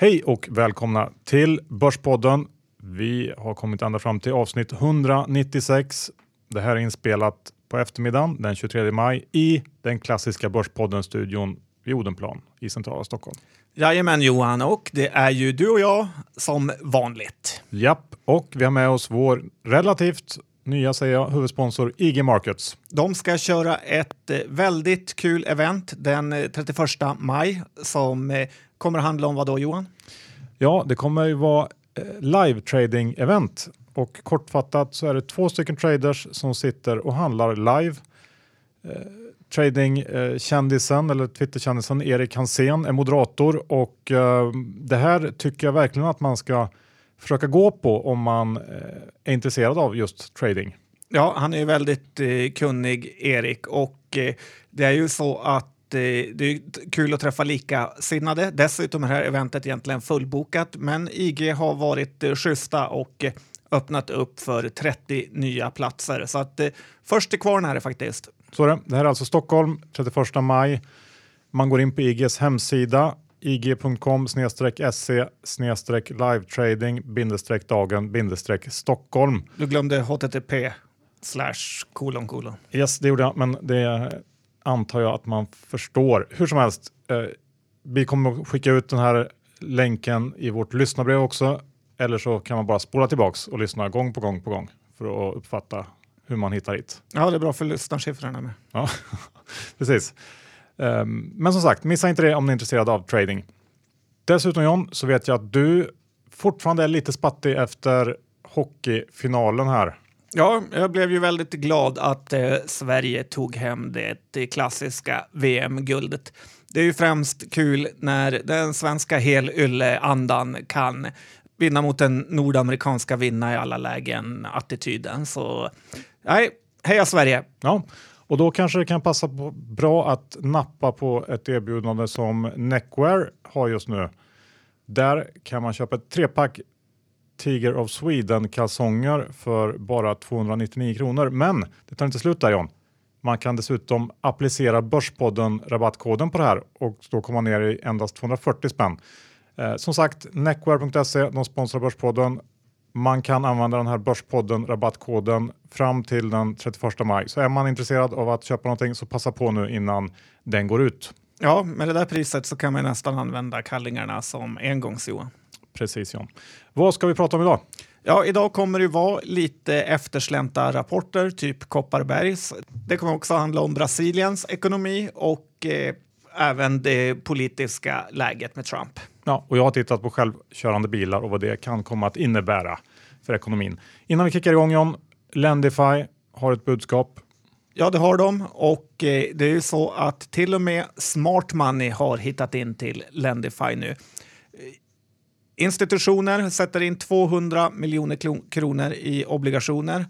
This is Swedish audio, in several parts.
Hej och välkomna till Börspodden. Vi har kommit ända fram till avsnitt 196. Det här är inspelat på eftermiddagen den 23 maj i den klassiska Börspodden-studion vid Odenplan i centrala Stockholm. Jajamän Johan, och det är ju du och jag som vanligt. Japp, och vi har med oss vår relativt nya säger jag, huvudsponsor IG Markets. De ska köra ett eh, väldigt kul event den 31 eh, maj som eh, kommer att handla om vad då Johan? Ja, det kommer ju vara live trading event och kortfattat så är det två stycken traders som sitter och handlar live. Eh, Tradingkändisen eller Twitterkändisen Erik Hansén är moderator och eh, det här tycker jag verkligen att man ska försöka gå på om man eh, är intresserad av just trading. Ja, han är väldigt eh, kunnig, Erik, och eh, det är ju så att eh, det är kul att träffa likasinnade. Dessutom är det här eventet egentligen fullbokat, men IG har varit eh, schyssta och eh, öppnat upp för 30 nya platser. Så att eh, först till kvarn är det faktiskt. Så det. det här är alltså Stockholm 31 maj. Man går in på IGs hemsida ig.com se livetrading bindestreck dagen bindestreck Stockholm. Du glömde http slash kolon kolon. Yes, det gjorde jag, men det antar jag att man förstår. Hur som helst, eh, vi kommer att skicka ut den här länken i vårt lyssnarbrev också. Eller så kan man bara spola tillbaks och lyssna gång på gång på gång för att uppfatta hur man hittar hit. Ja, det är bra för lyssnarsiffrorna med. Ja, precis. Um, men som sagt, missa inte det om ni är intresserade av trading. Dessutom John, så vet jag att du fortfarande är lite spattig efter hockeyfinalen här. Ja, jag blev ju väldigt glad att eh, Sverige tog hem det klassiska VM-guldet. Det är ju främst kul när den svenska helylle-andan kan vinna mot den nordamerikanska vinna i alla lägen-attityden. Så nej, heja Sverige! Ja, och då kanske det kan passa på, bra att nappa på ett erbjudande som Neckwear har just nu. Där kan man köpa ett trepack Tiger of Sweden kalsonger för bara 299 kronor. Men det tar inte slut där John. Man kan dessutom applicera Börspodden rabattkoden på det här och då kommer man ner i endast 240 spänn. Eh, som sagt, neckwear.se, de sponsrar Börspodden. Man kan använda den här Börspodden rabattkoden fram till den 31 maj. Så är man intresserad av att köpa någonting så passa på nu innan den går ut. Ja, med det där priset så kan man nästan använda kallingarna som engångs-Johan. Precis John. Vad ska vi prata om idag? Ja, idag kommer det vara lite efterslänta rapporter, typ Kopparbergs. Det kommer också handla om Brasiliens ekonomi och eh, även det politiska läget med Trump. Ja, och jag har tittat på självkörande bilar och vad det kan komma att innebära för ekonomin. Innan vi kickar igång John, Lendify har ett budskap. Ja, det har de och eh, det är ju så att till och med Smart Money har hittat in till Lendify nu. Institutioner sätter in 200 miljoner kronor i obligationer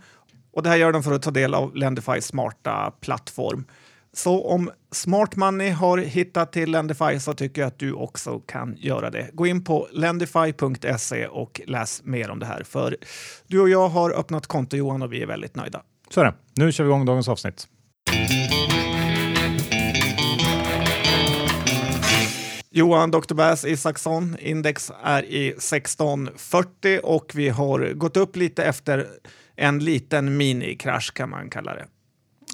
och det här gör de för att ta del av Lendifys smarta plattform. Så om Smart Money har hittat till Lendify så tycker jag att du också kan göra det. Gå in på lendify.se och läs mer om det här. För du och jag har öppnat konto Johan och vi är väldigt nöjda. Så är det. Nu kör vi igång dagens avsnitt. Johan Dr. Bass Isaksson, index är i 1640 och vi har gått upp lite efter en liten minikrasch kan man kalla det.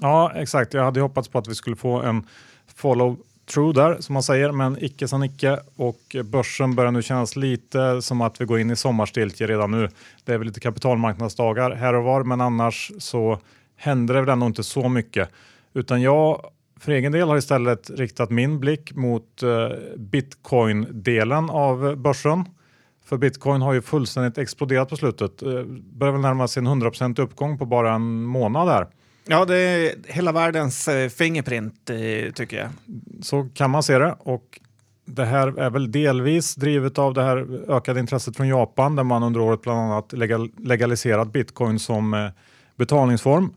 Ja, exakt. Jag hade hoppats på att vi skulle få en follow true där som man säger, men icke sa icke och börsen börjar nu kännas lite som att vi går in i sommarstiltje redan nu. Det är väl lite kapitalmarknadsdagar här och var, men annars så händer det väl ändå inte så mycket, utan jag för egen del har istället riktat min blick mot eh, bitcoin-delen av börsen. För bitcoin har ju fullständigt exploderat på slutet. Eh, börjar väl närma sig en 100% uppgång på bara en månad där. Ja, det är hela världens eh, fingerprint eh, tycker jag. Så kan man se det och det här är väl delvis drivet av det här ökade intresset från Japan där man under året bland annat legal legaliserat bitcoin som eh, betalningsform.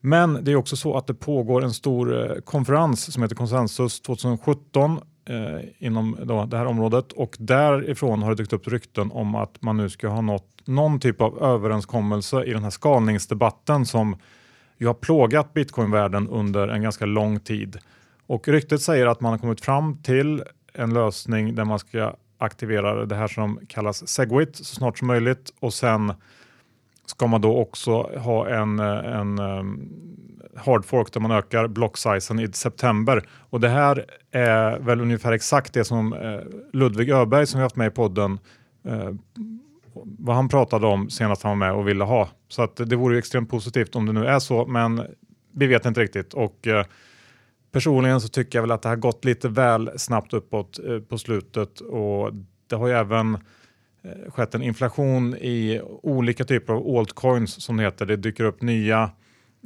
Men det är också så att det pågår en stor eh, konferens som heter Konsensus 2017 eh, inom då, det här området och därifrån har det dykt upp rykten om att man nu ska ha nått någon typ av överenskommelse i den här skalningsdebatten som ju har plågat bitcoinvärlden under en ganska lång tid. Och ryktet säger att man har kommit fram till en lösning där man ska aktivera det här som kallas Segwit så snart som möjligt och sen ska man då också ha en, eh, en um, hard fork där man ökar block-sizen i september. Och det här är väl ungefär exakt det som uh, Ludvig Öberg som vi haft med i podden uh, vad han pratade om senast han var med och ville ha. Så att det vore extremt positivt om det nu är så, men vi vet inte riktigt. Och uh, personligen så tycker jag väl att det har gått lite väl snabbt uppåt på slutet och det har ju även skett en inflation i olika typer av altcoins som det heter. Det dyker upp nya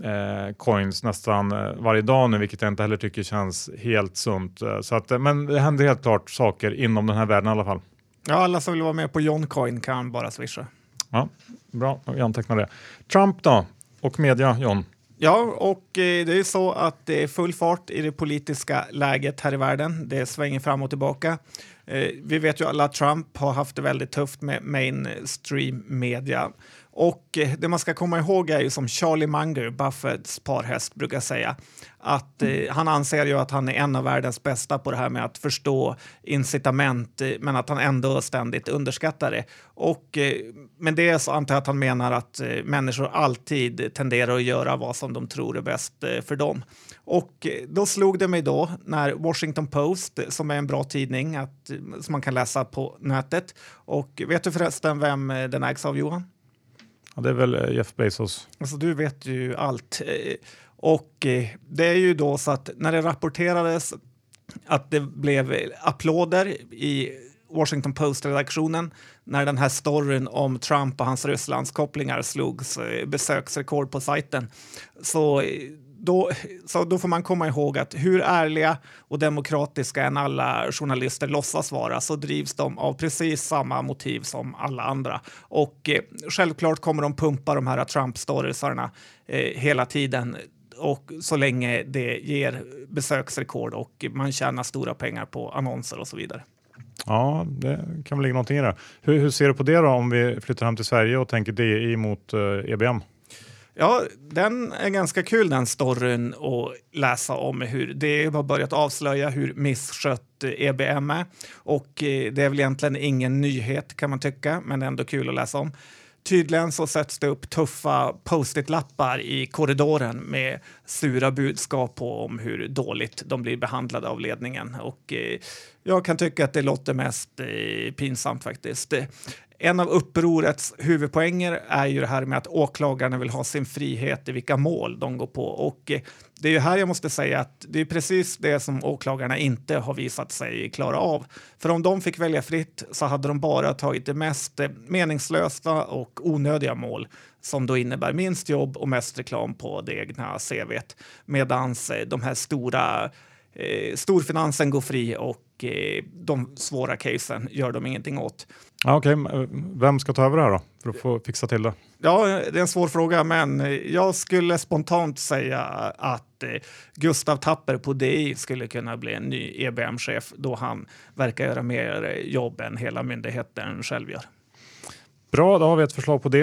eh, coins nästan eh, varje dag nu, vilket jag inte heller tycker känns helt sunt. Eh, så att, men det händer helt klart saker inom den här världen i alla fall. Ja, alla som vill vara med på Johncoin kan bara swisha. Ja, bra, jag antecknar det. Trump då, och media, John? Ja, och det är ju så att det är full fart i det politiska läget här i världen. Det svänger fram och tillbaka. Eh, vi vet ju alla att Trump har haft det väldigt tufft med mainstream media. Och eh, det man ska komma ihåg är ju som Charlie Munger, Buffetts parhäst, brukar säga att eh, han anser ju att han är en av världens bästa på det här med att förstå incitament, eh, men att han ändå ständigt underskattar det. Och eh, med det så antar jag att han menar att eh, människor alltid tenderar att göra vad som de tror är bäst eh, för dem. Och eh, då slog det mig då när Washington Post, som är en bra tidning att, som man kan läsa på nätet. Och vet du förresten vem den ägs av, Johan? Ja, det är väl Jeff Bezos. Alltså, du vet ju allt. Och eh, det är ju då så att när det rapporterades att det blev applåder i Washington Post-redaktionen när den här storyn om Trump och hans Rysslandskopplingar slogs eh, besöksrekord på sajten. Så eh, då, så då får man komma ihåg att hur ärliga och demokratiska än alla journalister låtsas vara så drivs de av precis samma motiv som alla andra. Och eh, självklart kommer de pumpa de här Trump-storiesarna eh, hela tiden och så länge det ger besöksrekord och man tjänar stora pengar på annonser och så vidare. Ja, det kan väl ligga någonting i det. Hur, hur ser du på det då om vi flyttar hem till Sverige och tänker DI mot eh, EBM? Ja, den är ganska kul den storyn att läsa om hur det har börjat avslöja hur misskött EBM är. Och eh, det är väl egentligen ingen nyhet kan man tycka, men ändå kul att läsa om. Tydligen så sätts det upp tuffa post-it-lappar i korridoren med sura budskap på om hur dåligt de blir behandlade av ledningen. Och eh, jag kan tycka att det låter mest eh, pinsamt faktiskt. En av upprorets huvudpoänger är ju det här med att åklagarna vill ha sin frihet i vilka mål de går på. Och eh, det är ju här jag måste säga att det är precis det som åklagarna inte har visat sig klara av. För om de fick välja fritt så hade de bara tagit det mest eh, meningslösa och onödiga mål som då innebär minst jobb och mest reklam på det egna CVt. Medan eh, de här stora eh, storfinansen går fri och eh, de svåra casen gör de ingenting åt. Ja, okay. Vem ska ta över det här då för att få fixa till det? Ja, det är en svår fråga, men jag skulle spontant säga att eh, Gustav Tapper på DI skulle kunna bli en ny EBM-chef då han verkar göra mer jobb än hela myndigheten själv gör. Bra, då har vi ett förslag på det.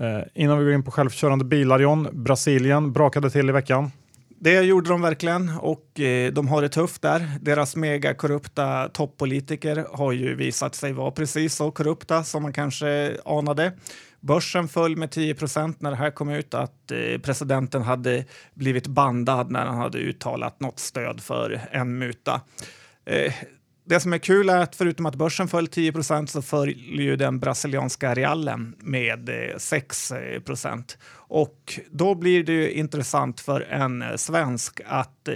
Eh, innan vi går in på självkörande bilar, John. Brasilien brakade till i veckan. Det gjorde de verkligen och eh, de har det tufft där. Deras megakorrupta toppolitiker har ju visat sig vara precis så korrupta som man kanske anade. Börsen föll med 10 procent när det här kom ut att eh, presidenten hade blivit bandad när han hade uttalat något stöd för en muta. Eh, det som är kul är att förutom att börsen föll 10% så ju den brasilianska realen med eh, 6 Och då blir det intressant för en eh, svensk att eh,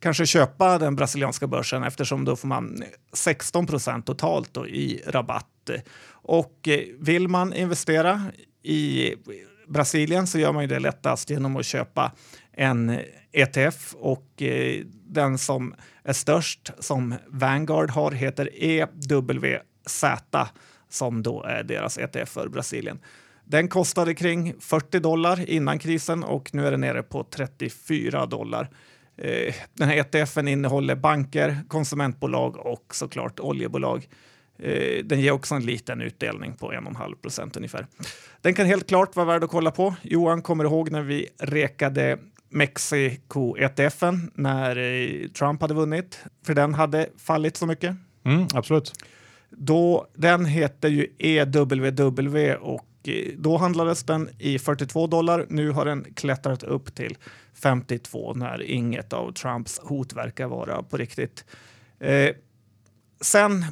kanske köpa den brasilianska börsen eftersom då får man 16% totalt i rabatt. Och vill man investera i Brasilien så gör man ju det lättast genom att köpa en ETF och den som är störst, som Vanguard har, heter EWZ som då är deras ETF för Brasilien. Den kostade kring 40 dollar innan krisen och nu är den nere på 34 dollar. Eh, den här ETFen innehåller banker, konsumentbolag och såklart oljebolag. Eh, den ger också en liten utdelning på 1,5 procent ungefär. Den kan helt klart vara värd att kolla på. Johan kommer ihåg när vi rekade Mexiko-ETFen när eh, Trump hade vunnit, för den hade fallit så mycket. Mm, absolut. Då, den heter ju EWW och eh, då handlades den i 42 dollar. Nu har den klättrat upp till 52 när inget av Trumps hot verkar vara på riktigt. Eh, sen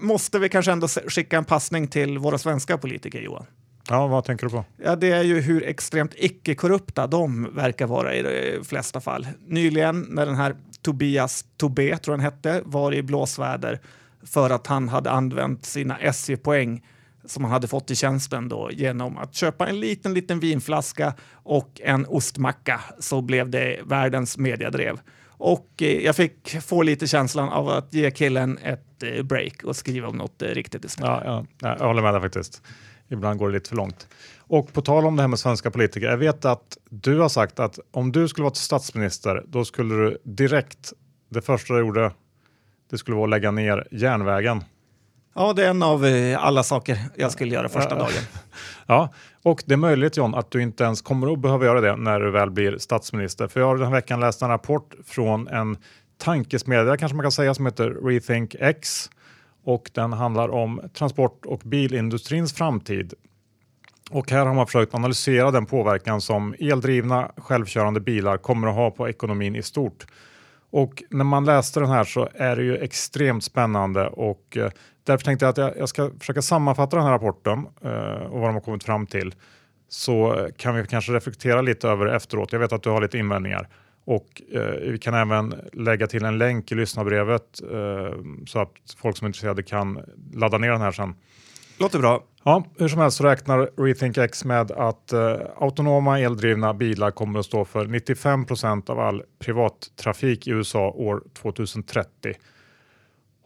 måste vi kanske ändå skicka en passning till våra svenska politiker, Johan. Ja, vad tänker du på? Ja, det är ju hur extremt icke-korrupta de verkar vara i de flesta fall. Nyligen när den här Tobias Tobé, tror han hette, var i blåsväder för att han hade använt sina SJ-poäng som han hade fått i tjänsten då genom att köpa en liten, liten vinflaska och en ostmacka så blev det världens mediadrev. Och eh, jag fick få lite känslan av att ge killen ett eh, break och skriva om något eh, riktigt istället. Ja, ja, jag håller med dig faktiskt. Ibland går det lite för långt. Och på tal om det här med svenska politiker. Jag vet att du har sagt att om du skulle vara statsminister, då skulle du direkt, det första du gjorde, det skulle vara att lägga ner järnvägen. Ja, det är en av alla saker jag skulle göra första dagen. Ja, och det är möjligt John att du inte ens kommer att behöva göra det när du väl blir statsminister. För jag har den här veckan läst en rapport från en tankesmedja kanske man kan säga som heter Rethink X och den handlar om transport och bilindustrins framtid. Och här har man försökt analysera den påverkan som eldrivna självkörande bilar kommer att ha på ekonomin i stort. Och när man läste den här så är det ju extremt spännande och eh, därför tänkte jag att jag, ska försöka sammanfatta den här rapporten eh, och vad de har kommit fram till. Så eh, kan vi kanske reflektera lite över det efteråt. Jag vet att du har lite invändningar. Och eh, vi kan även lägga till en länk i lyssnarbrevet eh, så att folk som är intresserade kan ladda ner den här sen. Låter bra. Ja, hur som helst så räknar RethinkX med att eh, autonoma eldrivna bilar kommer att stå för 95 procent av all privattrafik i USA år 2030.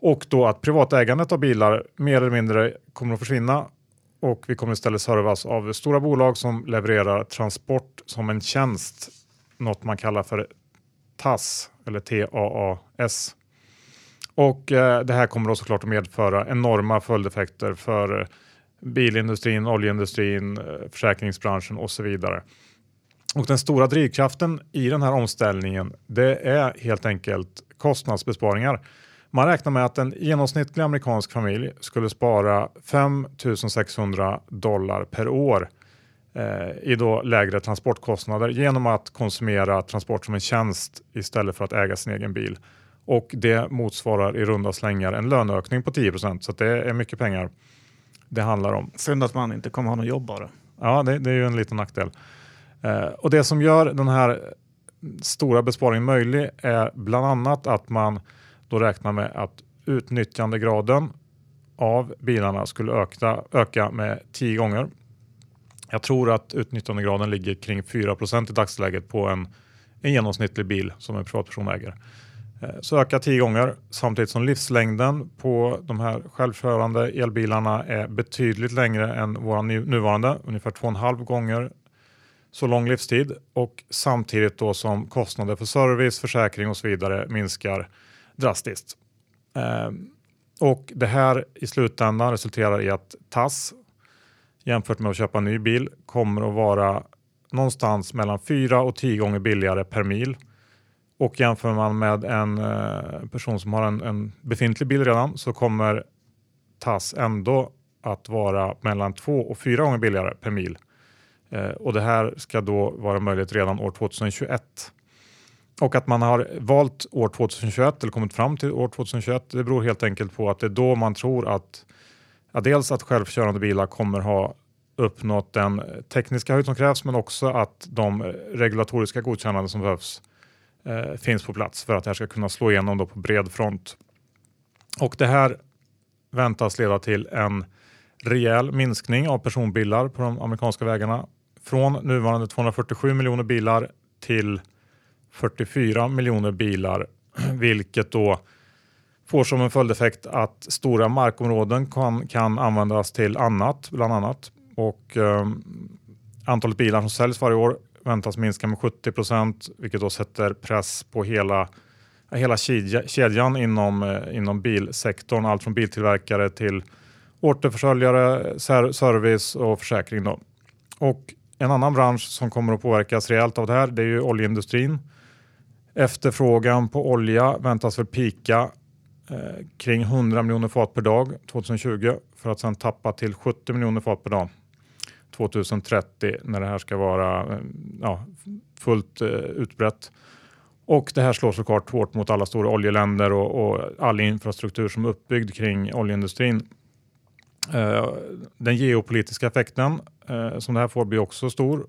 Och då att privatägandet av bilar mer eller mindre kommer att försvinna och vi kommer istället servas av stora bolag som levererar transport som en tjänst något man kallar för TAS eller TAAS. Och eh, det här kommer då såklart att medföra enorma följdeffekter för bilindustrin, oljeindustrin, eh, försäkringsbranschen och så vidare. Och den stora drivkraften i den här omställningen det är helt enkelt kostnadsbesparingar. Man räknar med att en genomsnittlig amerikansk familj skulle spara 5 600 dollar per år eh, i då lägre transportkostnader genom att konsumera transport som en tjänst istället för att äga sin egen bil. Och det motsvarar i runda slängar en löneökning på 10% så det är mycket pengar det handlar om. Synd att man inte kommer ha något jobb bara. Ja, det, det är ju en liten nackdel. Eh, och det som gör den här stora besparingen möjlig är bland annat att man då räknar med att utnyttjandegraden av bilarna skulle öka, öka med 10 gånger jag tror att utnyttjandegraden ligger kring 4% i dagsläget på en, en genomsnittlig bil som en privatperson äger. Eh, så ökar tio gånger samtidigt som livslängden på de här självkörande elbilarna är betydligt längre än våra nuvarande, ungefär 2,5 gånger så lång livstid och samtidigt då som kostnader för service, försäkring och så vidare minskar drastiskt. Eh, och det här i slutändan resulterar i att TAS, jämfört med att köpa en ny bil kommer att vara någonstans mellan 4 och 10 gånger billigare per mil. Och jämför man med en eh, person som har en, en befintlig bil redan så kommer TAS ändå att vara mellan 2 och 4 gånger billigare per mil. Eh, och det här ska då vara möjligt redan år 2021. Och att man har valt år 2021 eller kommit fram till år 2021 det beror helt enkelt på att det är då man tror att ja, dels att självkörande bilar kommer ha uppnått den tekniska höjd som krävs men också att de regulatoriska godkännanden som behövs eh, finns på plats för att det här ska kunna slå igenom då på bred front. Och det här väntas leda till en rejäl minskning av personbilar på de amerikanska vägarna från nuvarande 247 miljoner bilar till 44 miljoner bilar, vilket då får som en följdeffekt att stora markområden kan, kan användas till annat, bland annat. Och eh, antalet bilar som säljs varje år väntas minska med 70 procent, vilket då sätter press på hela, hela kedjan inom, eh, inom bilsektorn. Allt från biltillverkare till återförsäljare, service och försäkring. Då. Och en annan bransch som kommer att påverkas rejält av det här det är ju oljeindustrin. Efterfrågan på olja väntas väl pika eh, kring 100 miljoner fat per dag 2020 för att sedan tappa till 70 miljoner fat per dag 2030 när det här ska vara eh, ja, fullt eh, utbrett. Och det här slår såklart hårt mot alla stora oljeländer och, och all infrastruktur som är uppbyggd kring oljeindustrin. Eh, den geopolitiska effekten eh, som det här får blir också stor.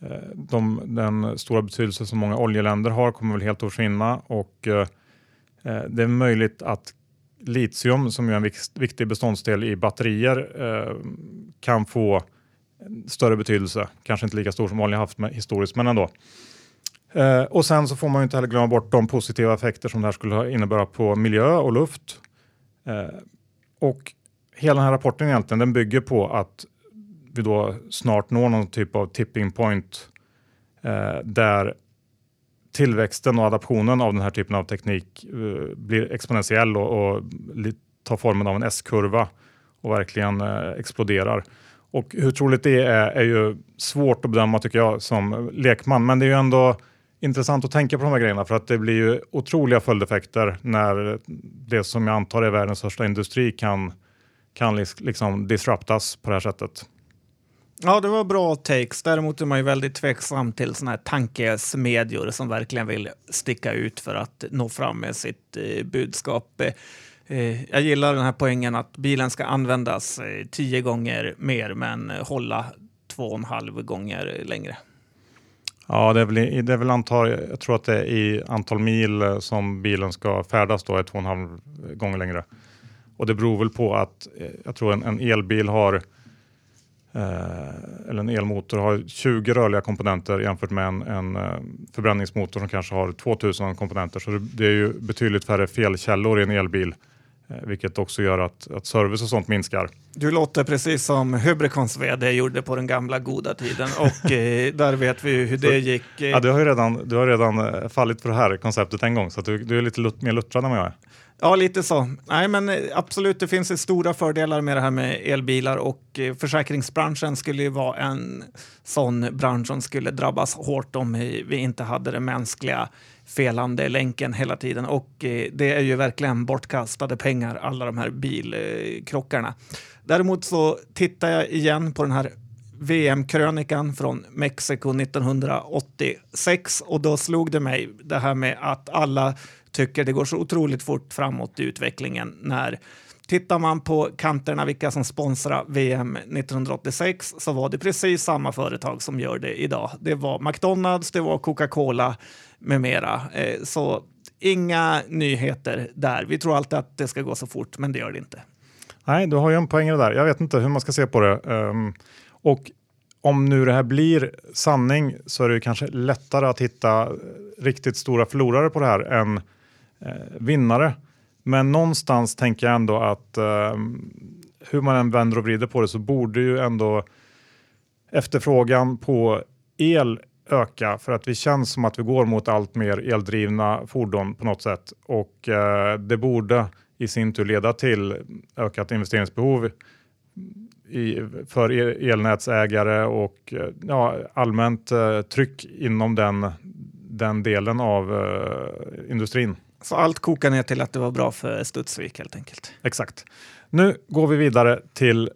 Eh, de, den stora betydelse som många oljeländer har kommer väl helt att försvinna och eh, Eh, det är möjligt att litium som är en viktig beståndsdel i batterier eh, kan få större betydelse. Kanske inte lika stor som vanliga haft historiskt, men ändå. Eh, och sen så får man inte heller glömma bort de positiva effekter som det här skulle innebära på miljö och luft. Och hela den här rapporten egentligen, den bygger på att vi då snart når någon typ av tipping point där tillväxten och adaptionen av den här typen av teknik eh, blir exponentiell och, och tar formen av en S-kurva och verkligen eh, exploderar. Och hur troligt det är, är ju svårt att bedöma tycker jag som lekman, men det är ju ändå intressant att tänka på de här grejerna för att det blir ju otroliga följdeffekter när det som jag antar är världens största industri kan, kan liksom disruptas på det här sättet. Ja, det var bra takes. Däremot är man ju väldigt tveksam till såna här tankesmedjor som verkligen vill sticka ut för att nå fram med sitt eh, budskap. Eh, eh jag gillar den här poängen att bilen ska användas eh, tio gånger mer men hålla två och en halv gånger längre. Ja, det är väl, det är väl antar, jag tror att det är i antal mil eh, som bilen ska färdas då är två och en halv gånger längre. Och det beror väl på att eh, jag tror en, en elbil har eh, Eh, eller en elmotor har 20 rörliga komponenter jämfört med en, en eh, förbränningsmotor som kanske har 2000 komponenter. Så det, är ju betydligt färre felkällor i en elbil vilket också gör att, att service och sånt minskar. Du låter precis som Hybricons vd gjorde på den gamla goda tiden och eh, där vet vi hur det gick. Ja, du har ju redan, du har redan eh, fallit för det här konceptet en gång så du, du är lite lut, mer luttrad än vad jag är. Ja, lite så. Nej, men eh, absolut, det finns stora fördelar med det här med elbilar och försäkringsbranschen skulle ju vara en sån bransch som skulle drabbas hårt om vi inte hade det mänskliga felande länken hela tiden och eh, det är ju verkligen bortkastade pengar, alla de här bilkrockarna. Däremot så tittar jag igen på den här VM-krönikan från Mexiko 1986 och då slog det mig det här med att alla tycker det går så otroligt fort framåt i utvecklingen när Tittar man på kanterna vilka som sponsrar VM 1986 så var det precis samma företag som gör det idag. Det var McDonalds, det var Coca-Cola, med mera. Eh, så inga nyheter där. Vi tror alltid att det ska gå så fort, men det gör det inte. Nej, du har ju en poäng där. Jag vet inte hur man ska se på det. Um, och om nu det här blir sanning så är det kanske lättare att hitta eh, riktigt stora förlorare på det här än eh, vinnare. Men någonstans tänker jag ändå att eh, hur man än vänder och vrider på det så borde ju ändå efterfrågan på el öka för att vi känns som att vi går mot allt mer eldrivna fordon på något sätt och eh, det borde i sin tur leda till ökat investeringsbehov i, för elnätsägare och eh, ja, allmänt eh, tryck inom den, den delen av eh, industrin. Så allt kokar ner till att det var bra för Studsvik helt enkelt? Exakt. Nu går vi vidare till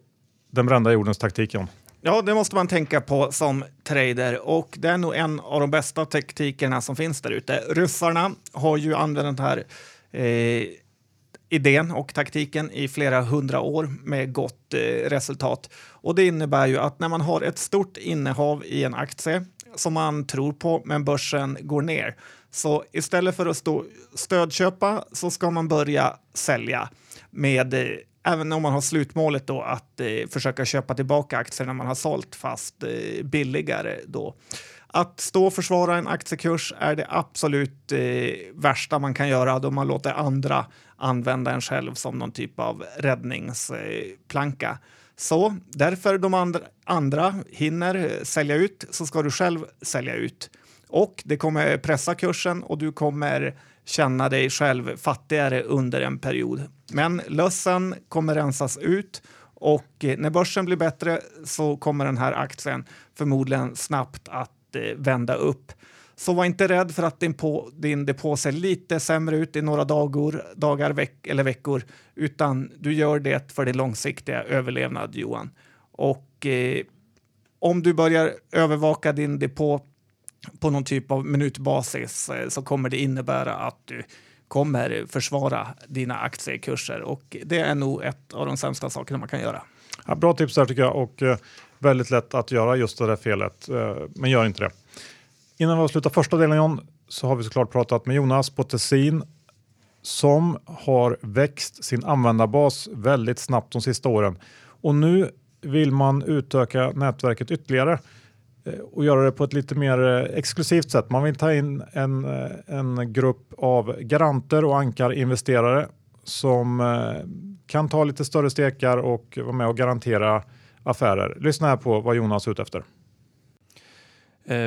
den brända jordens taktiken. Ja, det måste man tänka på som trader och det är nog en av de bästa taktikerna som finns där ute. Ryssarna har ju använt den här eh, idén och taktiken i flera hundra år med gott eh, resultat. Och det innebär ju att när man har ett stort innehav i en aktie som man tror på, men börsen går ner. Så istället för att stå stödköpa så ska man börja sälja med eh, även om man har slutmålet då att eh, försöka köpa tillbaka aktier när man har sålt fast eh, billigare då. Att stå och försvara en aktiekurs är det absolut eh, värsta man kan göra då man låter andra använda en själv som någon typ av räddningsplanka. Så därför de andra, andra hinner eh, sälja ut så ska du själv sälja ut. Och det kommer pressa kursen och du kommer känna dig själv fattigare under en period. Men lössen kommer rensas ut och eh, när börsen blir bättre så kommer den här aktien förmodligen snabbt att eh, vända upp. Så var inte rädd för att din, på, din depå ser lite sämre ut i några dagar, dagar veck, eller veckor, utan du gör det för din långsiktiga överlevnad, Johan. Och eh, om du börjar övervaka din depå på någon typ av minutbasis eh, så kommer det innebära att du kommer försvara dina aktiekurser och det är nog ett av de sämsta sakerna man kan göra. Ja, bra tips där tycker jag och eh, väldigt lätt att göra just det där felet, eh, men gör inte det. Innan vi avslutar första delen John, så har vi såklart pratat med Jonas på Tessin som har växt sin användarbas väldigt snabbt de sista åren. Och nu vill man utöka nätverket ytterligare Eh, och göra det på ett lite mer eh, exklusivt sätt. Man vill ta in en, eh, en grupp av garanter och ankarinvesterare som kan ta lite större stekar och vara med och garantera affärer. Lyssna här på vad Jonas är ute efter.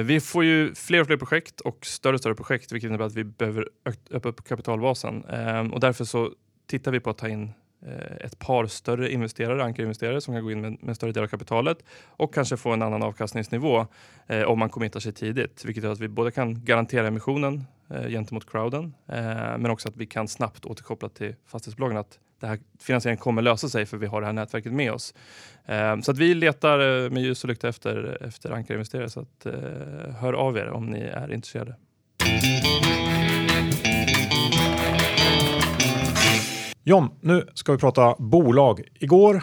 Vi får ju fler och fler projekt och större och större projekt, vilket innebär att vi behöver öppna upp kapitalbasen. Ehm, och därför så tittar vi på att ta in Eh, ett par större investerare, ankarinvesterare som kan gå in med, med en större del av kapitalet och kanske få en annan avkastningsnivå eh, om man committar sig tidigt. Vilket gör att vi både kan garantera emissionen eh, gentemot crowden eh, men också att vi kan snabbt återkoppla till fastighetsbolagen att det här finansieringen kommer lösa sig för vi har det här nätverket med oss. Eh, så att vi letar eh, med ljus och lykta efter, efter ankarinvesterare så att, eh, hör av er om ni är intresserade. John, nu ska vi prata bolag. Igår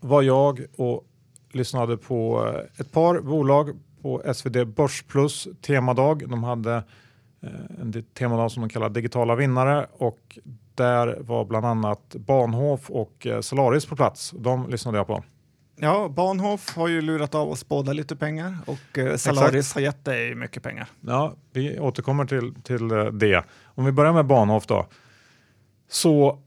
var jag och lyssnade på eh, ett par bolag på SvD Börsplus temadag. De hade eh, en temadag som de kallar digitala vinnare och där var bland annat Bahnhof och eh, Solaris på plats. De lyssnade jag på. Ja, Bahnhof har ju lurat av oss båda lite pengar och eh, Solaris Exakt. har gett dig mycket pengar. Ja, vi återkommer till, till det. Om vi börjar med Bahnhof då. Så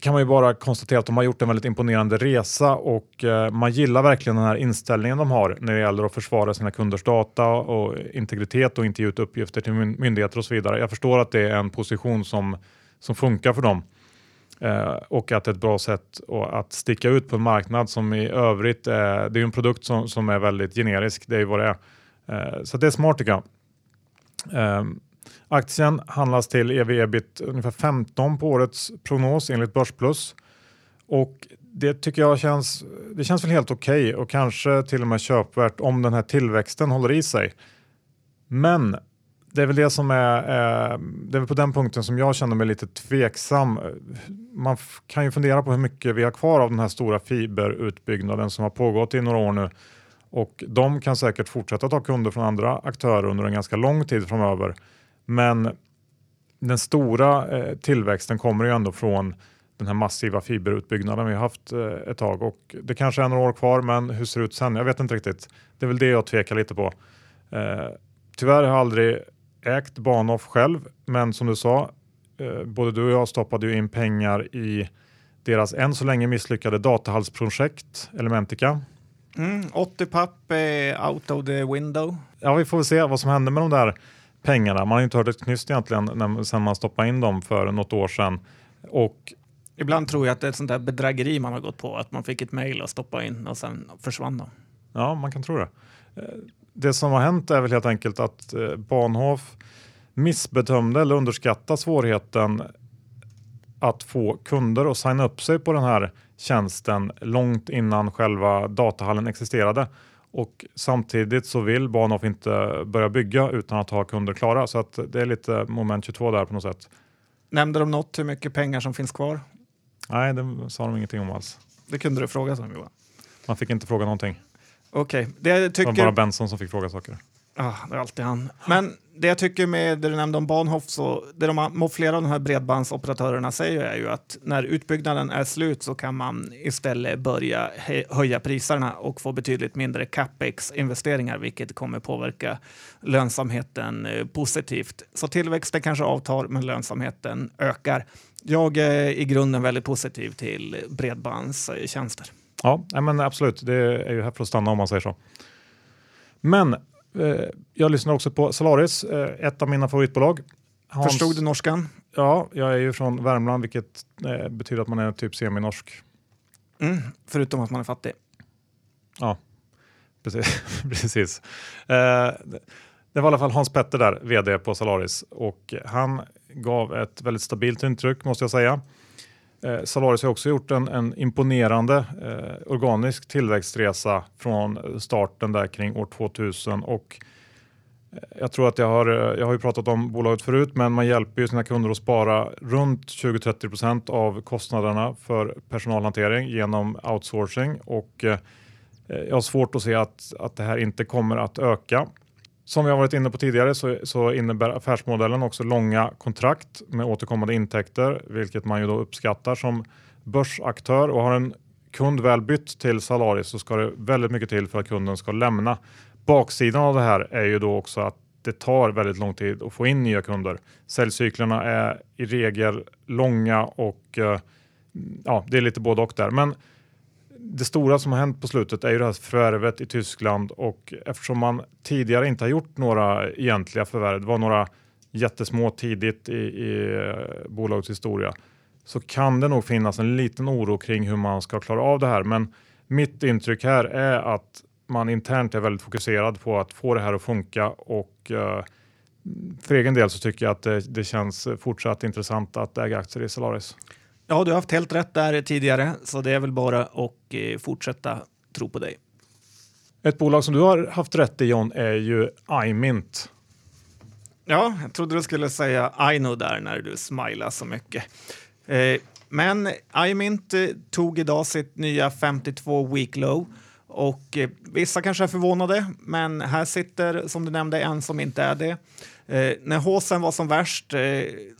kan man ju bara konstatera att de har gjort en väldigt imponerande resa och eh, man gillar verkligen den här inställningen de har när det gäller att försvara sina kunders data och integritet och inte ge ut uppgifter till myndigheter och så vidare. Jag förstår att det är en position som, som funkar för dem eh, och att det är ett bra sätt att sticka ut på en marknad som i övrigt är, det är en produkt som, som är väldigt generisk, det är ju vad det är. Eh, så det är smart tycker jag. Um, Aktien handlas till ev-ebit ungefär 15 på årets prognos enligt Börsplus. Och det tycker jag känns, det känns väl helt okej okay och kanske till och med köpvärt om den här tillväxten håller i sig. Men det är väl det som är, eh, det är på den punkten som jag känner mig lite tveksam. Man kan ju fundera på hur mycket vi har kvar av den här stora fiberutbyggnaden som har pågått i några år nu och de kan säkert fortsätta ta kunder från andra aktörer under en ganska lång tid framöver. Men den stora eh, tillväxten kommer ju ändå från den här massiva fiberutbyggnaden vi har haft eh, ett tag och det kanske är några år kvar men hur ser det ut sen? Jag vet inte riktigt. Det är väl det jag tvekar lite på. Eh, tyvärr har jag aldrig ägt Bahnhof själv men som du sa, både du och jag stoppade ju in pengar i deras än så länge misslyckade datahallsprojekt Elementica. Mm, 80 papp eh, out of the window. Ja, vi får väl se vad som händer med de där pengarna. Man har inte hört ett knyst egentligen när, sen man stoppade in dem för något år sedan. Och Ibland tror jag att det är ett sånt där bedrägeri man har gått på, att man fick ett mejl och stoppa in och sen försvann de. Ja, man kan tro det. Eh, det som har hänt är väl helt enkelt att eh, Bahnhof missbedömde eller underskattade svårigheten att få kunder att signa upp sig på den här tjänsten långt innan själva datahallen existerade. Och samtidigt så vill Bahnhof inte börja bygga utan att ha kunder klara. Så att det är lite moment 22 där på något sätt. Nämnde de något hur mycket pengar som finns kvar? Nej, det sa de ingenting om alls. Det kunde du fråga dem Johan. Man fick inte fråga någonting. Okej. Okay. Det, tycker... det var bara Benson som fick fråga saker. Ah, det är alltid han. Men det jag tycker med det du nämnde om Bahnhof, så det de, flera av de här bredbandsoperatörerna säger är ju att när utbyggnaden är slut så kan man istället börja höja priserna och få betydligt mindre capex-investeringar, vilket kommer påverka lönsamheten eh, positivt. Så tillväxten kanske avtar, men lönsamheten ökar. Jag är i grunden väldigt positiv till bredbandstjänster. Ja, men absolut. Det är ju här för att stanna om man säger så. Men jag lyssnar också på Solaris, eh, ett av mina favoritbolag. Hans, Förstod du norskan? Ja, jag är ju från Värmland vilket eh, betyder att man är typ seminorsk. Mm, förutom att man är fattig. Ja, precis. precis. Eh, Det var i alla fall Hans Petter där, vd på Salaris och han gav ett väldigt stabilt intryck måste jag säga. Eh, Salaris har också gjort en, en imponerande eh, organisk tillväxtresa från starten där kring år 2000 och eh, jag tror att jag har, eh, jag har ju pratat om bolaget förut, men man hjälper ju sina kunder att spara runt 20-30 procent av kostnaderna för personalhantering genom outsourcing och eh, jag har svårt att se att, att det här inte kommer att öka. Som vi har varit inne på tidigare så, så, innebär affärsmodellen också långa kontrakt med återkommande intäkter, vilket man ju då uppskattar som börsaktör och har en kund väl bytt till Salaris så ska det väldigt mycket till för att kunden ska lämna. Baksidan av det här är ju då också att det tar väldigt lång tid att få in nya kunder. Säljcyklerna är i regel långa och eh, ja, det är lite både och där. Men det stora som har hänt på slutet är ju det här förvärvet i Tyskland och eftersom man tidigare inte har gjort några egentliga förvärv, det var några jättesmå tidigt i, i eh, bolagets historia, så kan det nog finnas en liten oro kring hur man ska klara av det här. Men mitt intryck här är att man internt är väldigt fokuserad på att få det här att funka och eh, för egen del så tycker jag att det, det känns fortsatt intressant att äga aktier i Solaris. Ja, du har haft helt rätt där tidigare, så det är väl bara att eh, fortsätta tro på dig. Ett bolag som du har haft rätt i John är ju iMint. Ja, jag trodde du skulle säga Aino där när du smilade så mycket. Eh, men iMint eh, tog idag sitt nya 52 week low och eh, vissa kanske är förvånade, men här sitter som du nämnde en som inte är det. När håsen var som värst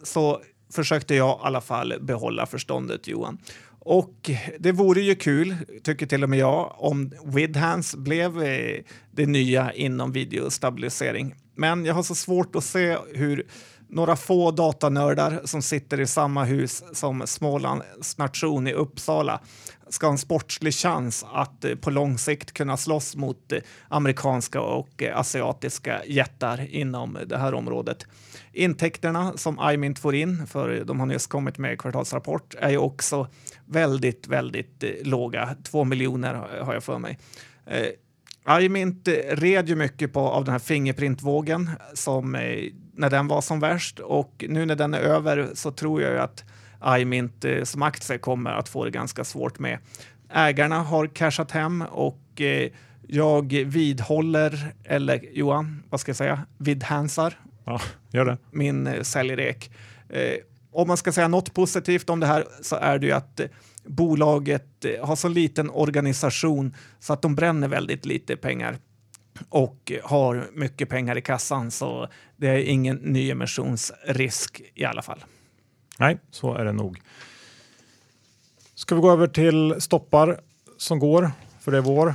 så försökte jag i alla fall behålla förståndet, Johan. Och det vore ju kul, tycker till och med jag, om Widhands blev eh, det nya inom videostabilisering. Men jag har så svårt att se hur några få datanördar som sitter i samma hus som Smålands nation i Uppsala ska ha en sportslig chans att eh, på lång sikt kunna slåss mot eh, amerikanska och eh, asiatiska jättar inom det här området. Intäkterna som iMint får in, för de har nyss kommit med kvartalsrapport, är ju också väldigt, väldigt låga. Två miljoner har jag för mig. iMint red ju mycket på, av den här Fingerprint-vågen som när den var som värst och nu när den är över så tror jag ju att iMint eh, som aktie kommer att få det ganska svårt med. Ägarna har cashat hem och eh, jag vidhåller, eller Johan, vad ska jag säga, vidhansar Ja, gör det. Min eh, säljrek. Eh, om man ska säga något positivt om det här så är det ju att bolaget har så liten organisation så att de bränner väldigt lite pengar och har mycket pengar i kassan så det är ingen nyemissionsrisk i alla fall. Nej, så är det nog. Ska vi gå över till stoppar som går, för det är vår.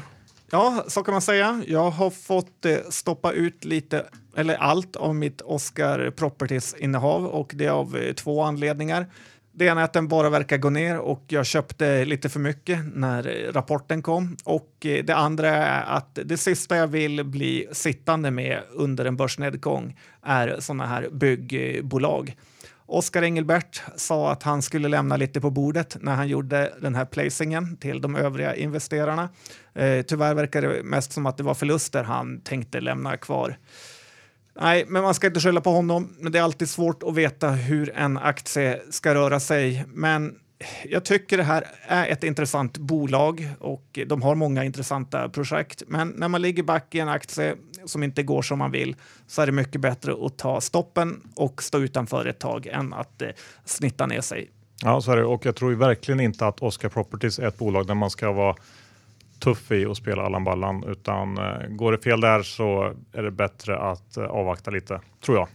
Ja, så kan man säga. Jag har fått eh, stoppa ut lite, eller allt av mitt Oscar Properties-innehav och det är av eh, två anledningar. Det ena är att den bara verkar gå ner och jag köpte lite för mycket när eh, rapporten kom. Och det andra är att det sista jag vill bli sittande med under en börsnedgång är sådana här byggbolag. Oskar Engelbert sa att han skulle lämna lite på bordet när han gjorde den här placingen till de övriga investerarna. Eh, tyvärr verkar det mest som att det var förluster han tänkte lämna kvar. Nej, men man ska inte skylla på honom. Men det är alltid svårt att veta hur en aktie ska röra sig. Men jag tycker det här är ett intressant bolag och de har många intressanta projekt. Men när man ligger back i en aktie som inte går som man vill så är det mycket bättre att ta stoppen och stå utanför ett tag än att eh, snitta ner sig. Ja, så är det. Och jag tror verkligen inte att Oscar Properties är ett bolag där man ska vara tuff i och spela Allan Ballan, utan eh, går det fel där så är det bättre att eh, avvakta lite, tror jag.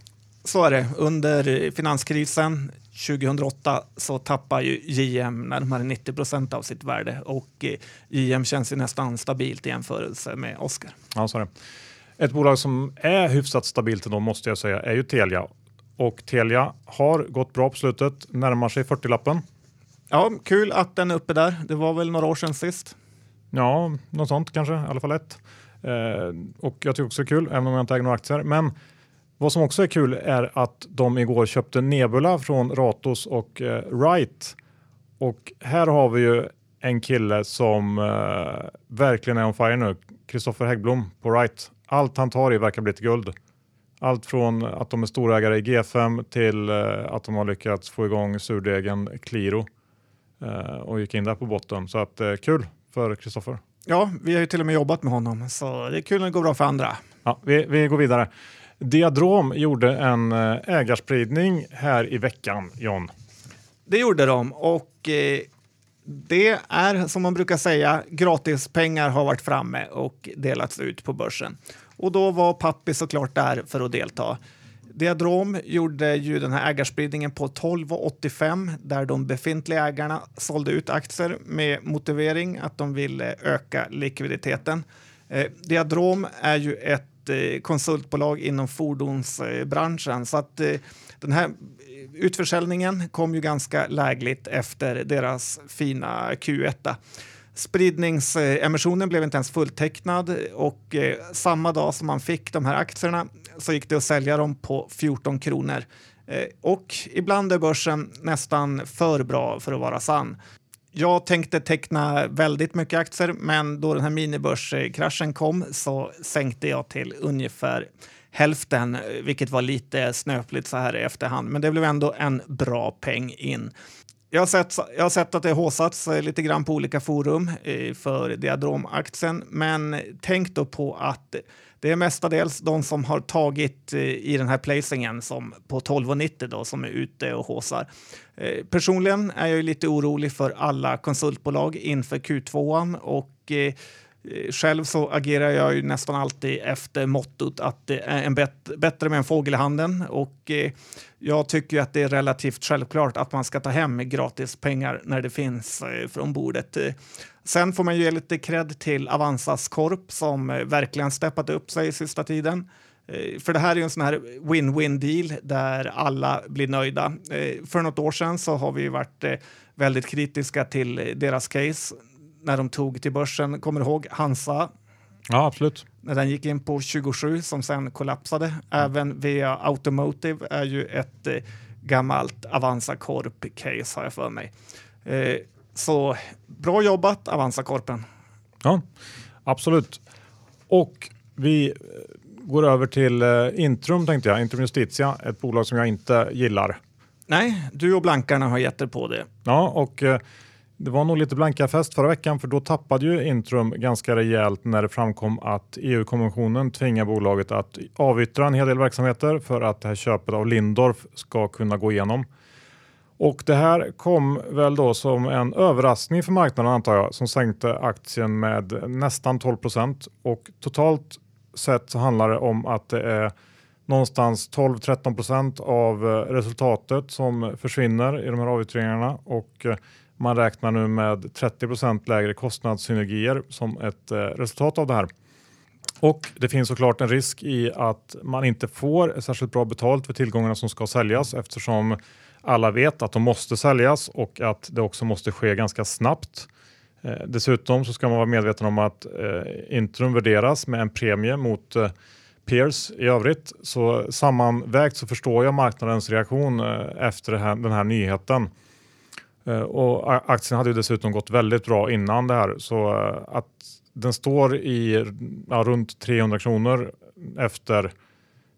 Så är det. Under finanskrisen 2008 så tappar ju JM närmare 90 procent av sitt värde och eh, JM känns ju nästan stabilt i jämförelse med Oscar. Ja, så är det. Ett bolag som är hyfsat stabilt ändå måste jag säga är ju Telia. Och Telia har gått bra på slutet, närmar sig 40-lappen. Ja, kul att den är uppe där. Det var väl några år sedan sist. Ja, något sånt kanske, i alla fall ett. Eh, och jag tycker också det är kul, även om jag inte äger några aktier. Men vad som också är kul är att de igår köpte Nebula från Ratos och eh, Wright. Och här har vi ju en kille som eh, verkligen är on fire nu. Kristoffer Häggblom på Wright. Allt han tar i verkar bli ett guld. Allt från att de är storägare i G5 till eh, att de har lyckats få igång surdegen Qliro eh, och gick in där på botten. Så att eh, kul för Kristoffer. Ja, vi har ju till och med jobbat med honom, så det är kul när det går bra för andra. Ja, vi, vi går vidare. Diadrom gjorde en ägarspridning här i veckan, John. Det gjorde de och eh, det är som man brukar säga, gratispengar har varit framme och delats ut på börsen. Och då var Pappi såklart där för att delta. Diadrom gjorde ju den här ägarspridningen på 12,85 där de befintliga ägarna sålde ut aktier med motivering att de ville öka likviditeten. Eh, Diadrom är ju ett eh, konsultbolag inom fordonsbranschen så att eh, den här utförsäljningen kom ju ganska lägligt efter deras fina Q1. Spridningsemissionen blev inte ens fulltecknad och eh, samma dag som man fick de här aktierna så gick det att sälja dem på 14 kronor. Eh, och ibland är börsen nästan för bra för att vara sann. Jag tänkte teckna väldigt mycket aktier, men då den här minibörskraschen kom så sänkte jag till ungefär hälften, vilket var lite snöpligt så här i efterhand. Men det blev ändå en bra peng in. Jag har, sett, jag har sett att det håsats eh, lite grann på olika forum eh, för Diadromaktien, men tänk då på att det är mestadels de som har tagit eh, i den här placingen som på 12,90 då som är ute och håsar. Personligen är jag lite orolig för alla konsultbolag inför Q2 och Eh, själv så agerar jag ju nästan alltid efter mottot att det är en bet bättre med en fågel i handen och eh, jag tycker att det är relativt självklart att man ska ta hem gratis pengar när det finns eh, från bordet. Eh, sen får man ju ge lite cred till Avanzas Korp som eh, verkligen steppat upp sig i sista tiden. Eh, för det här är ju en sån här win-win deal där alla blir nöjda. Eh, för något år sedan så har vi varit väldigt kritiska till deras case när de tog till börsen. Kommer du ihåg Hansa? Ja, absolut. När den gick in på 27 som sen kollapsade. Även via Automotive är ju ett eh, gammalt Avanza Corp-case har jag för mig. Eh, så bra jobbat Avanza Corpen. Ja, absolut. Och vi eh, går över till eh, Intrum tänkte jag, Intrum Justitia, ett bolag som jag inte gillar. Nej, du och blankarna har gett er på det. Ja, och eh, det var nog lite blanka fest förra veckan för då tappade ju Intrum ganska rejält när det framkom att EU-kommissionen tvingar bolaget att avyttra en hel del verksamheter för att det här köpet av Lindorf ska kunna gå igenom. Och det här kom väl då som en överraskning för marknaden antar jag som sänkte aktien med nästan 12 och totalt sett så handlar det om att det är någonstans 12-13% av resultatet som försvinner i de här avyttringarna och man räknar nu med 30% lägre kostnadssynergier som ett eh, resultat av det här. Och det finns såklart en risk i att man inte får särskilt bra betalt för tillgångarna som ska säljas eftersom alla vet att de måste säljas och att det också måste ske ganska snabbt. Eh, dessutom så ska man vara medveten om att eh, Intrum värderas med en premie mot eh, peers i övrigt. Så sammanvägt så förstår jag marknadens reaktion eh, efter här, den här nyheten. Eh, och aktien hade ju dessutom gått väldigt bra innan det här så eh, att den står i ja, runt 300 kronor efter,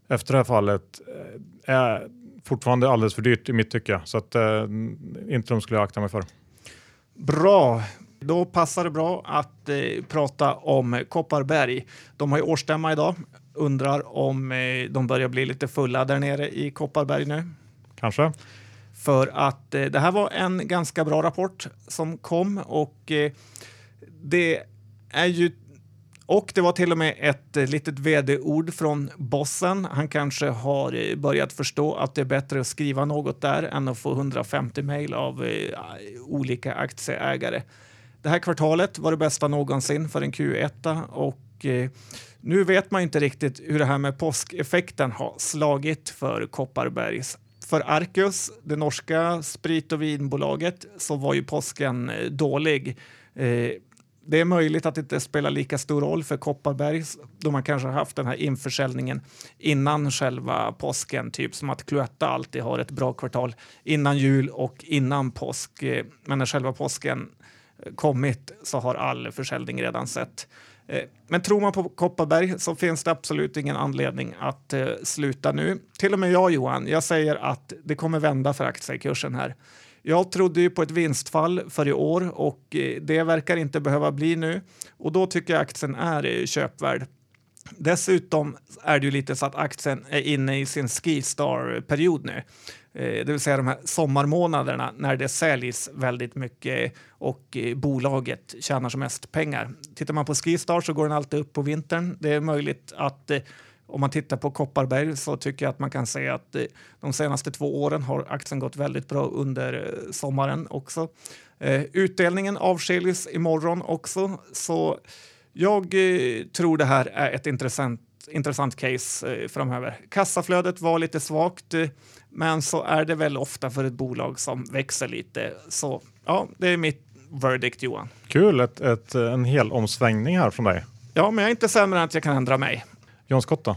efter det här fallet eh, är fortfarande alldeles för dyrt i mitt tycke så att eh, inte de skulle jag akta mig för. Bra. Då passar det bra att eh, prata om Kopparberg. De har ju årsstämma idag. Undrar om eh, de börjar bli lite fulla där nere i Kopparberg nu. Kanske. För att eh, det här var en ganska bra rapport som kom och eh, det är ju och det var till och med ett eh, litet vd-ord från bossen. Han kanske har eh, börjat förstå att det är bättre att skriva något där än att få 150 mejl av eh, olika aktieägare. Det här kvartalet var det bästa någonsin för en Q1 och eh, nu vet man inte riktigt hur det här med påskeffekten har slagit för Kopparbergs för Arcus, det norska sprit och vinbolaget, så var ju påsken eh, dålig. Eh, det är möjligt att det inte spelar lika stor roll för Kopparberg då man kanske har haft den här införsäljningen innan själva påsken, typ som att Cloetta alltid har ett bra kvartal innan jul och innan påsk. Eh, men när själva påsken eh, kommit så har all försäljning redan sett. Eh, men tror man på Kopparberg så finns det absolut ingen anledning att eh, sluta nu. Till och med jag Johan, jag säger att det kommer vända för aktiekursen här. Jag trodde ju på ett vinstfall för i år och eh, det verkar inte behöva bli nu och då tycker jag aktien är eh, köpvärd. Dessutom är det ju lite så att aktien är inne i sin Skistar-period nu. Eh, det vill säga de här sommarmånaderna när det säljs väldigt mycket och eh, bolaget tjänar som mest pengar. Tittar man på Skistar så går den alltid upp på vintern. Det är möjligt att eh, om man tittar på Kopparberg så tycker jag att man kan säga att de senaste två åren har aktien gått väldigt bra under sommaren också. Utdelningen avskiljs imorgon också, så jag tror det här är ett intressant intressant case framöver. Kassaflödet var lite svagt. Men så är det väl ofta för ett bolag som växer lite. Så ja, det är mitt verdict Johan. Kul, ett, ett, en hel omsvängning här från dig. Ja, men jag är inte sämre än att jag kan ändra mig. John Scott då?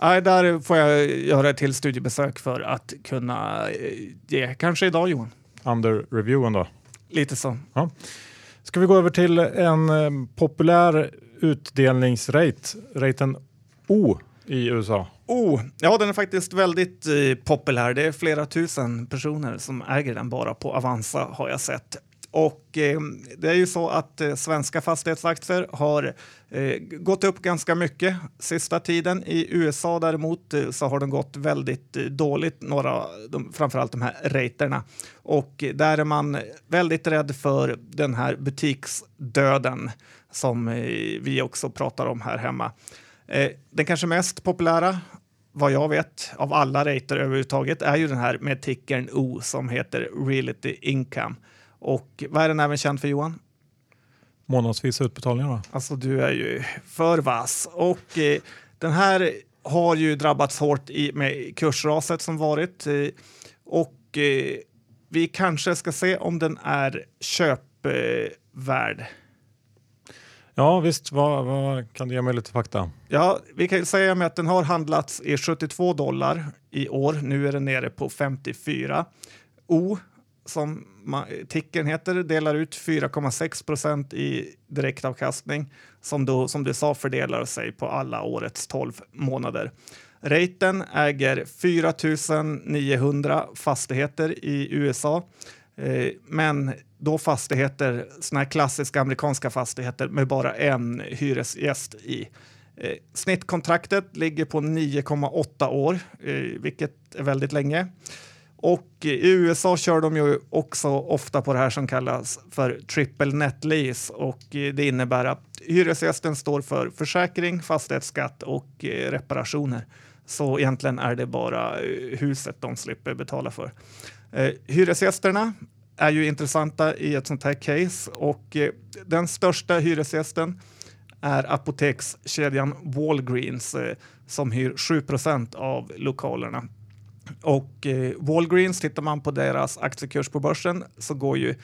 Nej, där får jag göra ett till studiebesök för att kunna eh, ge. Kanske idag Johan. Under reviewen då? Lite så. Ja. Ska vi gå över till en eh, populär utdelningsrate, raten O i USA? Oh, ja, den är faktiskt väldigt eh, populär. Det är flera tusen personer som äger den bara på Avanza har jag sett. Och eh, det är ju så att eh, svenska fastighetsaktier har eh, gått upp ganska mycket sista tiden. I USA däremot eh, så har de gått väldigt eh, dåligt, några, de, framförallt de här raterna. Och där är man väldigt rädd för den här butiksdöden som eh, vi också pratar om här hemma. Den kanske mest populära vad jag vet, av alla rater överhuvudtaget är ju den här med tickern O som heter Reality Income. Och vad är den även känd för Johan? Månadsvisa utbetalningar va? Alltså du är ju för vass. Och eh, den här har ju drabbats hårt i, med kursraset som varit. Eh, och eh, vi kanske ska se om den är köpvärd. Ja visst, vad, vad, kan du ge mig lite fakta? Ja, vi kan säga med att den har handlats i 72 dollar i år. Nu är den nere på 54. O, som tickern heter, delar ut 4,6 procent i direktavkastning som då, som du sa, fördelar sig på alla årets 12 månader. Raten äger 4 900 fastigheter i USA, Eh, men då fastigheter, såna här klassiska amerikanska fastigheter med bara en hyresgäst i. Eh, snittkontraktet ligger på 9,8 år, eh, vilket är väldigt länge. Och i USA kör de ju också ofta på det här som kallas för triple net lease och det innebär att hyresgästen står för försäkring, fastighetsskatt och reparationer. Så egentligen är det bara huset de slipper betala för. Eh, hyresgästerna är ju intressanta i ett sånt här case och eh, den största hyresgästen är apotekskedjan Walgreens eh, som hyr 7% av lokalerna. Och eh, Walgreens, tittar man på deras aktiekurs på börsen så går ju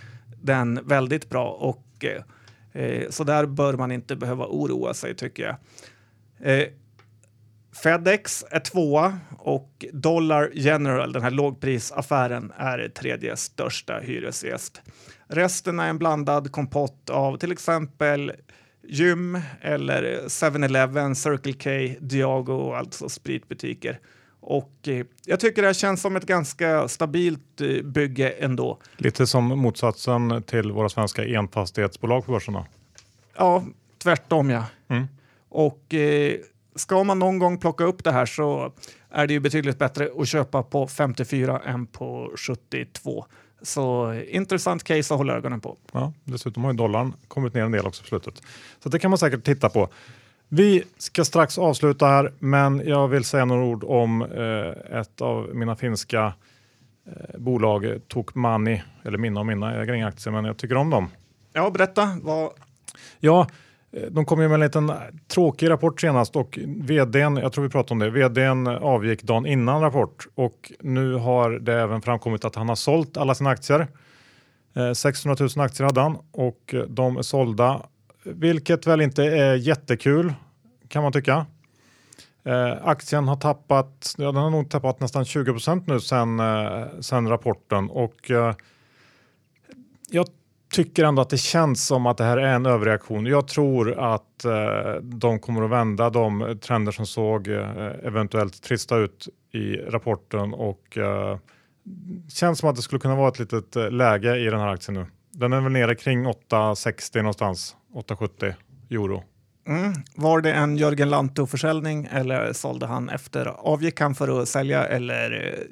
den väldigt bra och eh, eh, så där bör man inte behöva oroa sig tycker jag. Eh, Fedex är tvåa och Dollar General, den här lågprisaffären, är tredje största hyresgäst. Resten är en blandad kompott av till exempel gym eller 7-Eleven, Circle K, Diago, alltså spritbutiker. Och eh, jag tycker det känns som ett ganska stabilt eh, bygge ändå. Lite som motsatsen till våra svenska enfastighetsbolag på börserna. Ja, tvärtom ja. Mm. Och eh, ska man någon gång plocka upp det här så är det ju betydligt bättre att köpa på 54 än på 72. Så intressant case att hålla ögonen på. Ja, dessutom har ju dollarn kommit ner en del också på slutet. Så det kan man säkert titta på. Vi ska strax avsluta här, men jag vill säga några ord om eh, ett av mina finska eh, bolag, Tokmanni, eller mina och mina, jag äger inga aktier men jag tycker om dem. Ja, berätta. Vad... Ja, Eh, de kom ju med en liten tråkig rapport senast och vdn, jag tror vi pratade om det, vdn avgick dagen innan rapport och nu har det även framkommit att han har sålt alla sina aktier. Eh, 600 000 aktier hade han och de är sålda, vilket väl inte är jättekul kan man tycka. Eh, aktien har tappat, ja, den har nog tappat nästan 20% nu sen, sen rapporten och jag tycker ändå att det känns som att det här är en överreaktion. Jag tror att eh, de kommer att vända de trender som såg eh, eventuellt trista ut i rapporten och eh, känns som att det skulle kunna vara ett litet eh, läge i den här aktien nu. Den är väl nere kring 8,60 någonstans, 8,70 euro. Mm. Var det en Jörgen Lantto-försäljning eller sålde han efter? Avgick han för att sälja eller eh,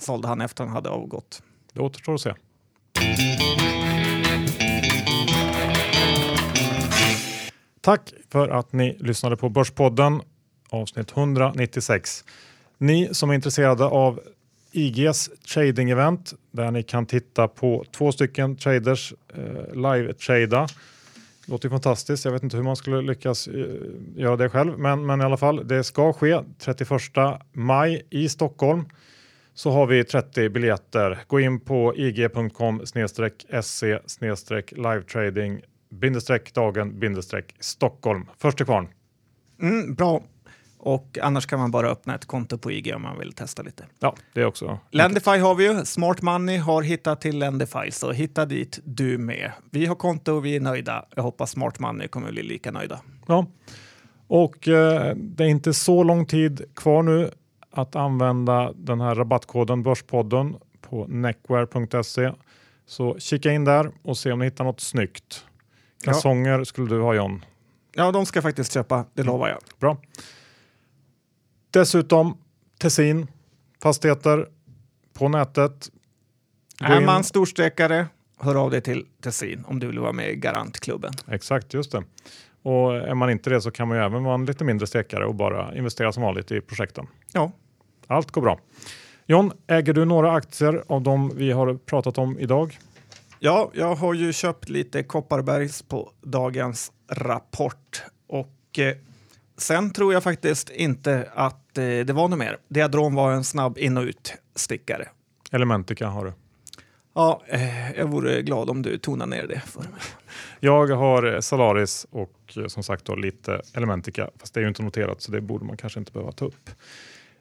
sålde han efter han hade avgått? Det återstår att se. Tack för att ni lyssnade på Börspodden avsnitt 196. Ni som är intresserade av IGs trading-event där ni kan titta på två stycken traders eh, live-trada. Låter ju fantastiskt. Jag vet inte hur man skulle lyckas eh, göra det själv, men, men i alla fall, det ska ske 31 maj i Stockholm. Så har vi 30 biljetter. Gå in på ig.com se live-trading bindestreck dagen bindestreck Stockholm. Först till kvarn. Mm, bra. Och annars kan man bara öppna ett konto på IG om man vill testa lite. Ja, det är också. Lendify har vi ju. Smart Money har hittat till Lendify, så hitta dit du med. Vi har konto och vi är nöjda. Jag hoppas Smart Money kommer bli lika nöjda. Ja, och eh, det är inte så lång tid kvar nu att använda den här rabattkoden Börspodden på neckware.se. Så kika in där och se om ni hittar något snyggt. Kalsonger ja. skulle du ha John? Ja, de ska jag faktiskt köpa, det lovar jag. Bra. Dessutom Tessin, fastigheter på nätet. Är man storstekare, hör av dig till Tessin om du vill vara med i Garantklubben. Exakt, just det. Och är man inte det så kan man ju även vara en lite mindre stekare och bara investera som vanligt i projekten. Ja. Allt går bra. John, äger du några aktier av de vi har pratat om idag? Ja, jag har ju köpt lite Kopparbergs på dagens rapport och eh, sen tror jag faktiskt inte att eh, det var något mer. Diadron var en snabb in och utstickare. Elementica har du. Ja, eh, jag vore glad om du tonar ner det för mig. Jag har Salaris och eh, som sagt då lite Elementica, fast det är ju inte noterat så det borde man kanske inte behöva ta upp.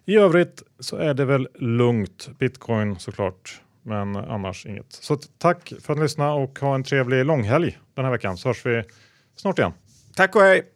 I övrigt så är det väl lugnt. Bitcoin såklart men annars inget. Så tack för att ni lyssnade och ha en trevlig långhelg den här veckan så hörs vi snart igen. Tack och hej!